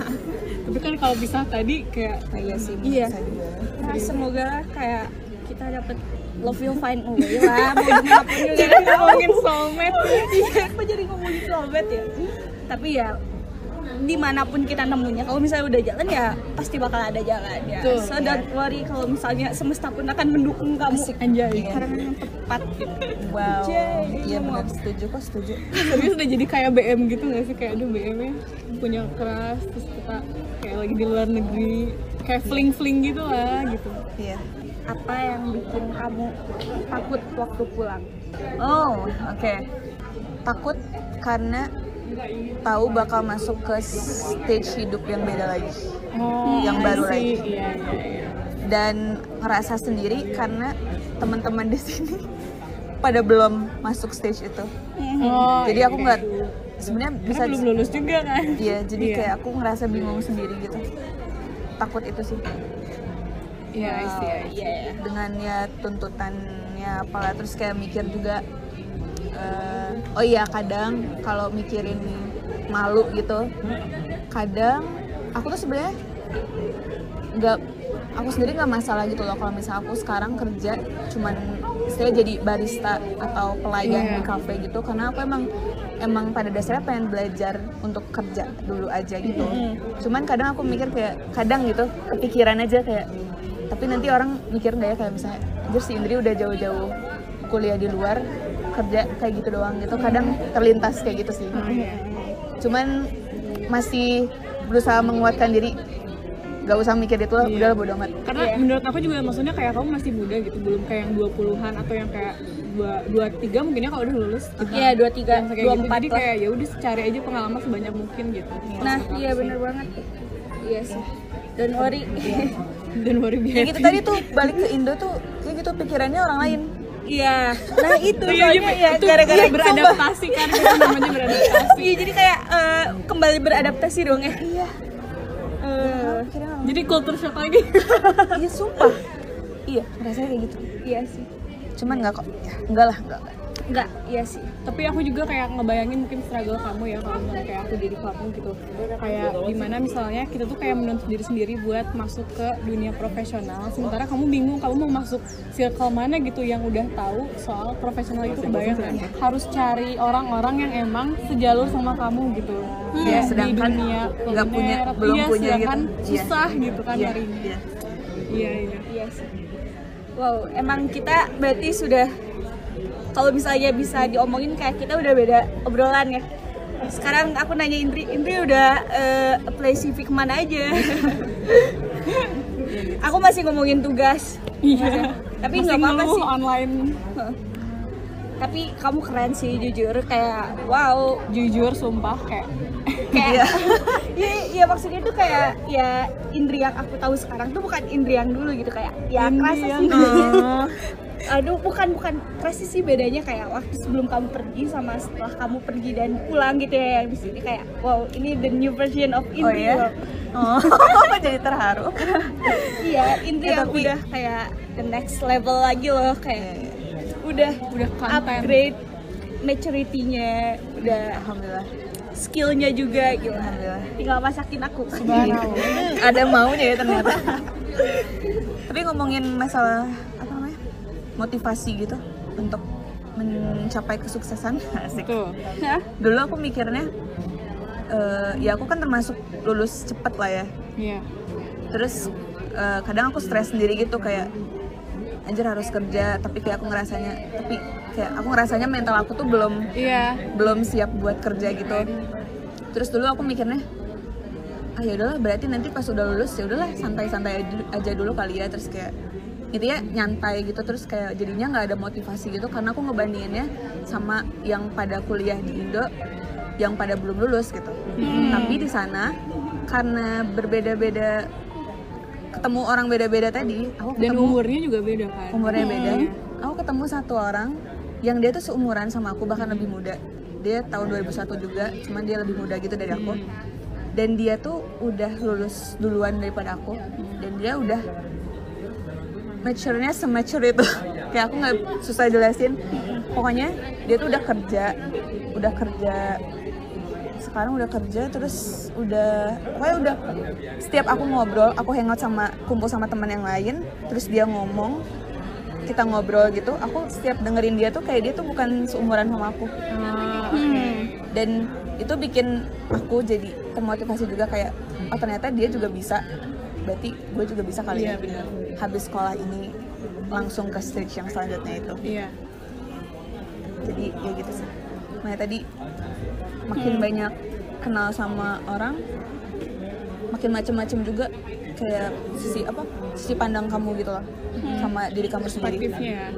Tapi kan kalau bisa tadi kayak Nah, iya sih, Iya. juga. nah, semoga kayak kita dapet love will find a way lah mau gimana pun juga kan ngomongin soulmate. iya kok jadi ngomongin soulmate ya tapi ya di mana pun kita nemunya kalau misalnya udah jalan ya pasti bakal ada jalan ya Betul. so don't worry kalau misalnya semesta pun akan mendukung kamu. Anjay. karena yang tepat. Wow. Iya benar setuju kok setuju. Serius udah jadi kayak BM gitu gak sih? Kayak aduh BM nya punya keras Terus kita kayak lagi di luar negeri. Kayak fling-fling gitu lah gitu. Iya. Apa yang bikin kamu takut waktu pulang? Oh, oke. Takut karena tahu bakal masuk ke stage hidup yang beda lagi Oh, Yang baru lagi. Iya, iya, iya dan ngerasa sendiri karena teman-teman di sini pada belum masuk stage itu. Oh, Jadi iya, aku iya. nggak sebenarnya Karena bisa belum lulus juga kan Iya, jadi Iya. kayak aku ngerasa bingung sendiri gitu. Takut itu sih. Iya, see. iya Dengan ya tuntutannya apalah terus kayak mikir juga eh, oh iya kadang kalau mikirin malu gitu kadang aku tuh sebenarnya nggak aku sendiri nggak masalah gitu loh kalau misalnya aku sekarang kerja cuman saya jadi barista atau pelayan Iya. di kafe gitu karena aku emang emang pada dasarnya pengen belajar untuk kerja dulu aja gitu cuman kadang aku mikir kayak kadang gitu kepikiran aja kayak tapi nanti orang mikir nggak ya kayak misalnya anjir si Indri udah jauh-jauh kuliah di luar kerja kayak gitu doang gitu. Kadang terlintas kayak gitu sih. Cuman masih berusaha menguatkan diri. Gak usah mikir itu lah Iya. udah bodo amat. Karena menurut aku juga maksudnya kayak kamu masih muda gitu Belum kayak yang 20-an atau yang kayak 2, 23 mungkin ya kalau udah lulus gitu. Iya, 23, Yang kayak gitu. 24 Jadi lah. kayak ya udah cari aja pengalaman sebanyak mungkin gitu. Nah iya bener banget. Iya sih. Don't worry. Dan worry kayak biasa gitu tadi tuh balik ke Indo tuh kayak gitu pikirannya orang lain iya. Nah itu iya, soalnya iya, ya gara-gara iya, beradaptasi kan itu namanya beradaptasi. Iya, jadi kayak eh, kembali beradaptasi dong ya. Iya. Orang Jadi culture shock lagi. Iya sumpah. Iya rasanya kayak gitu. Iya sih. Cuman nggak kok. Ya, enggak lah enggak, enggak. enggak iya sih. Tapi aku juga kayak ngebayangin mungkin struggle kamu ya Kalau misalnya kayak aku jadi kamu gitu. Kayak gimana misalnya kita tuh kayak menuntut diri sendiri buat masuk ke dunia profesional Sementara kamu bingung kamu mau masuk circle mana gitu yang udah tahu soal profesional itu kebayang kan Harus cari orang-orang yang emang sejalur sama kamu gitu. Iya, di sedangkan dunia nggak punya- belum iya, punya sedangkan gitu. Iya. susah gitu kan iya hari ini iya. Iya, iya. Iya sih wow emang kita berarti sudah kalau misalnya bisa diomongin kayak kita udah beda obrolan ya. Sekarang aku nanya Indri Indri udah eh, apply CV ke mana aja? Aku masih ngomongin tugas. Iya. tapi nggak apa-apa sih. online. Tapi kamu keren sih jujur kayak wow. Jujur sumpah kayak. Kayak ya, ya maksudnya tuh kayak ya Indri yang aku tahu sekarang tuh bukan Indri yang dulu gitu kayak ya Indri kerasa sih. aduh bukan bukan. Kerasa sih bedanya kayak waktu sebelum kamu pergi sama setelah kamu pergi dan pulang gitu ya yang di sini kayak wow ini the new version of oh Indri ya loh. oh jadi terharu. Iya Indri Ya, yang tapi- udah kayak the next level lagi loh kayak udah udah konten. upgrade maturity-nya udah alhamdulillah. Skillnya juga gitu. Alhamdulillah. Tinggal masakin aku. Ada maunya ya ternyata. Tapi ngomongin masalah motivasi gitu untuk mencapai kesuksesan. Asik. Tuh Hah? dulu aku mikirnya eh, ya aku kan termasuk lulus cepet lah ya. Iya. Terus eh, kadang aku stres sendiri gitu kayak anjir harus kerja. Tapi kayak aku ngerasanya tapi kayak aku ngerasanya mental aku tuh belum iya. belum siap buat kerja gitu. Terus dulu aku mikirnya ah ya udahlah berarti nanti pas udah lulus ya udahlah santai-santai aja dulu kali ya. Terus kayak itu ya nyantai gitu terus kayak jadinya nggak ada motivasi gitu karena aku ngebandinginnya sama yang pada kuliah di Indo yang pada belum lulus gitu. Tapi di sana karena berbeda-beda ketemu orang beda-beda tadi aku dan ketemu umurnya juga beda kan? Umurnya beda. Aku ketemu satu orang yang dia tuh seumuran sama aku bahkan lebih muda. Dia tahun 2001 juga cuman dia lebih muda gitu dari aku. Dan dia tuh udah lulus duluan daripada aku. Dan dia udah mature-nya semature itu. Kayak aku nggak susah jelasin. Pokoknya dia tuh udah kerja udah kerja. Sekarang udah kerja terus udah pokoknya udah setiap aku ngobrol aku hangout sama kumpul sama teman yang lain terus dia ngomong kita ngobrol gitu aku setiap dengerin dia tuh kayak dia tuh bukan seumuran sama aku. Hmm. dan itu bikin aku jadi termotivasi juga kayak oh ternyata dia juga bisa berarti gue juga bisa kali Iya, ya benar. habis sekolah ini langsung ke stage yang selanjutnya itu. Iya. Jadi ya gitu sih. Makanya tadi makin banyak kenal sama orang makin macem-macem juga kayak sisi apa sisi pandang kamu gitu loh sama diri kamu sendiri. Iya.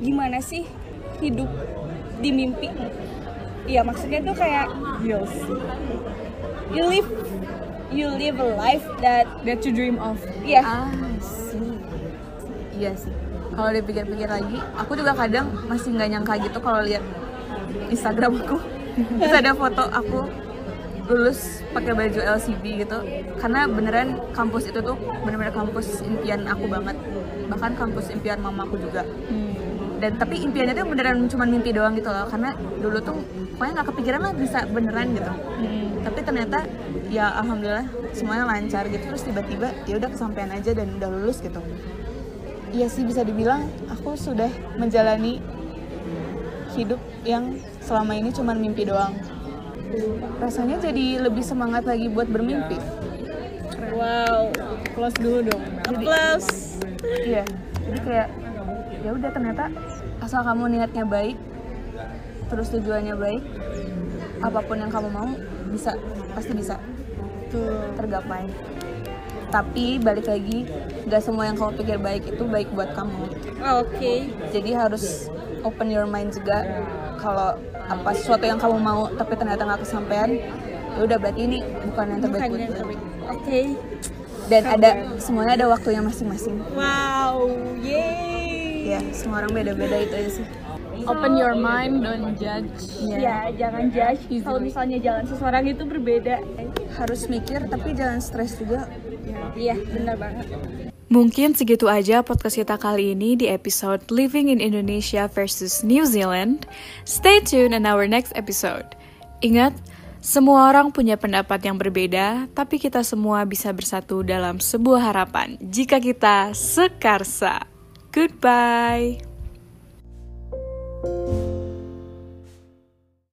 gimana sih hidup di mimpi? Iya maksudnya tuh kayak yes you live you live a life that that you dream of ya Ah, sih. Iya sih. Kalau dipikir-pikir lagi, aku juga kadang masih nggak nyangka gitu kalau lihat Instagram aku. Terus ada foto aku lulus pakai baju LCD gitu. Karena beneran kampus itu tuh bener-bener kampus impian aku banget. Bahkan kampus impian mamaku juga. Dan tapi impiannya tuh beneran cuma mimpi doang gitu loh. Karena dulu tuh pokoknya nggak kepikiran lah bisa beneran gitu. Tapi ternyata ya alhamdulillah semuanya lancar gitu. Terus tiba-tiba ya udah kesampaian aja dan udah lulus gitu. Iya sih bisa dibilang aku sudah menjalani hidup yang selama ini cuma mimpi doang. Rasanya jadi lebih semangat lagi buat bermimpi. wow close dulu dong applause Iya. Jadi kayak ya udah ternyata asal kamu niatnya baik, terus tujuannya baik, apa pun yang kamu mau bisa pasti bisa tuh tergapai. Tapi balik lagi, gak semua yang kamu pikir baik itu baik buat kamu. oke Jadi harus open your mind juga kalau apa sesuatu yang kamu mau tapi ternyata nggak kesampaian, ya udah berarti ini bukan yang terbaik Bukan buat terbaik. oke Dan ada semuanya ada waktunya masing-masing. wow yay Ya, semua orang beda-beda itu aja sih. Open your mind don't judge ya jangan judge kalau misalnya jalan seseorang itu berbeda Harus mikir tapi jangan stres juga. iya benar banget Mungkin segitu aja podcast kita kali ini di episode Living in Indonesia versus New Zealand. Stay tuned in our next episode. Ingat, semua orang punya pendapat yang berbeda, tapi kita semua bisa bersatu dalam sebuah harapan jika kita sekarsa. Goodbye. Música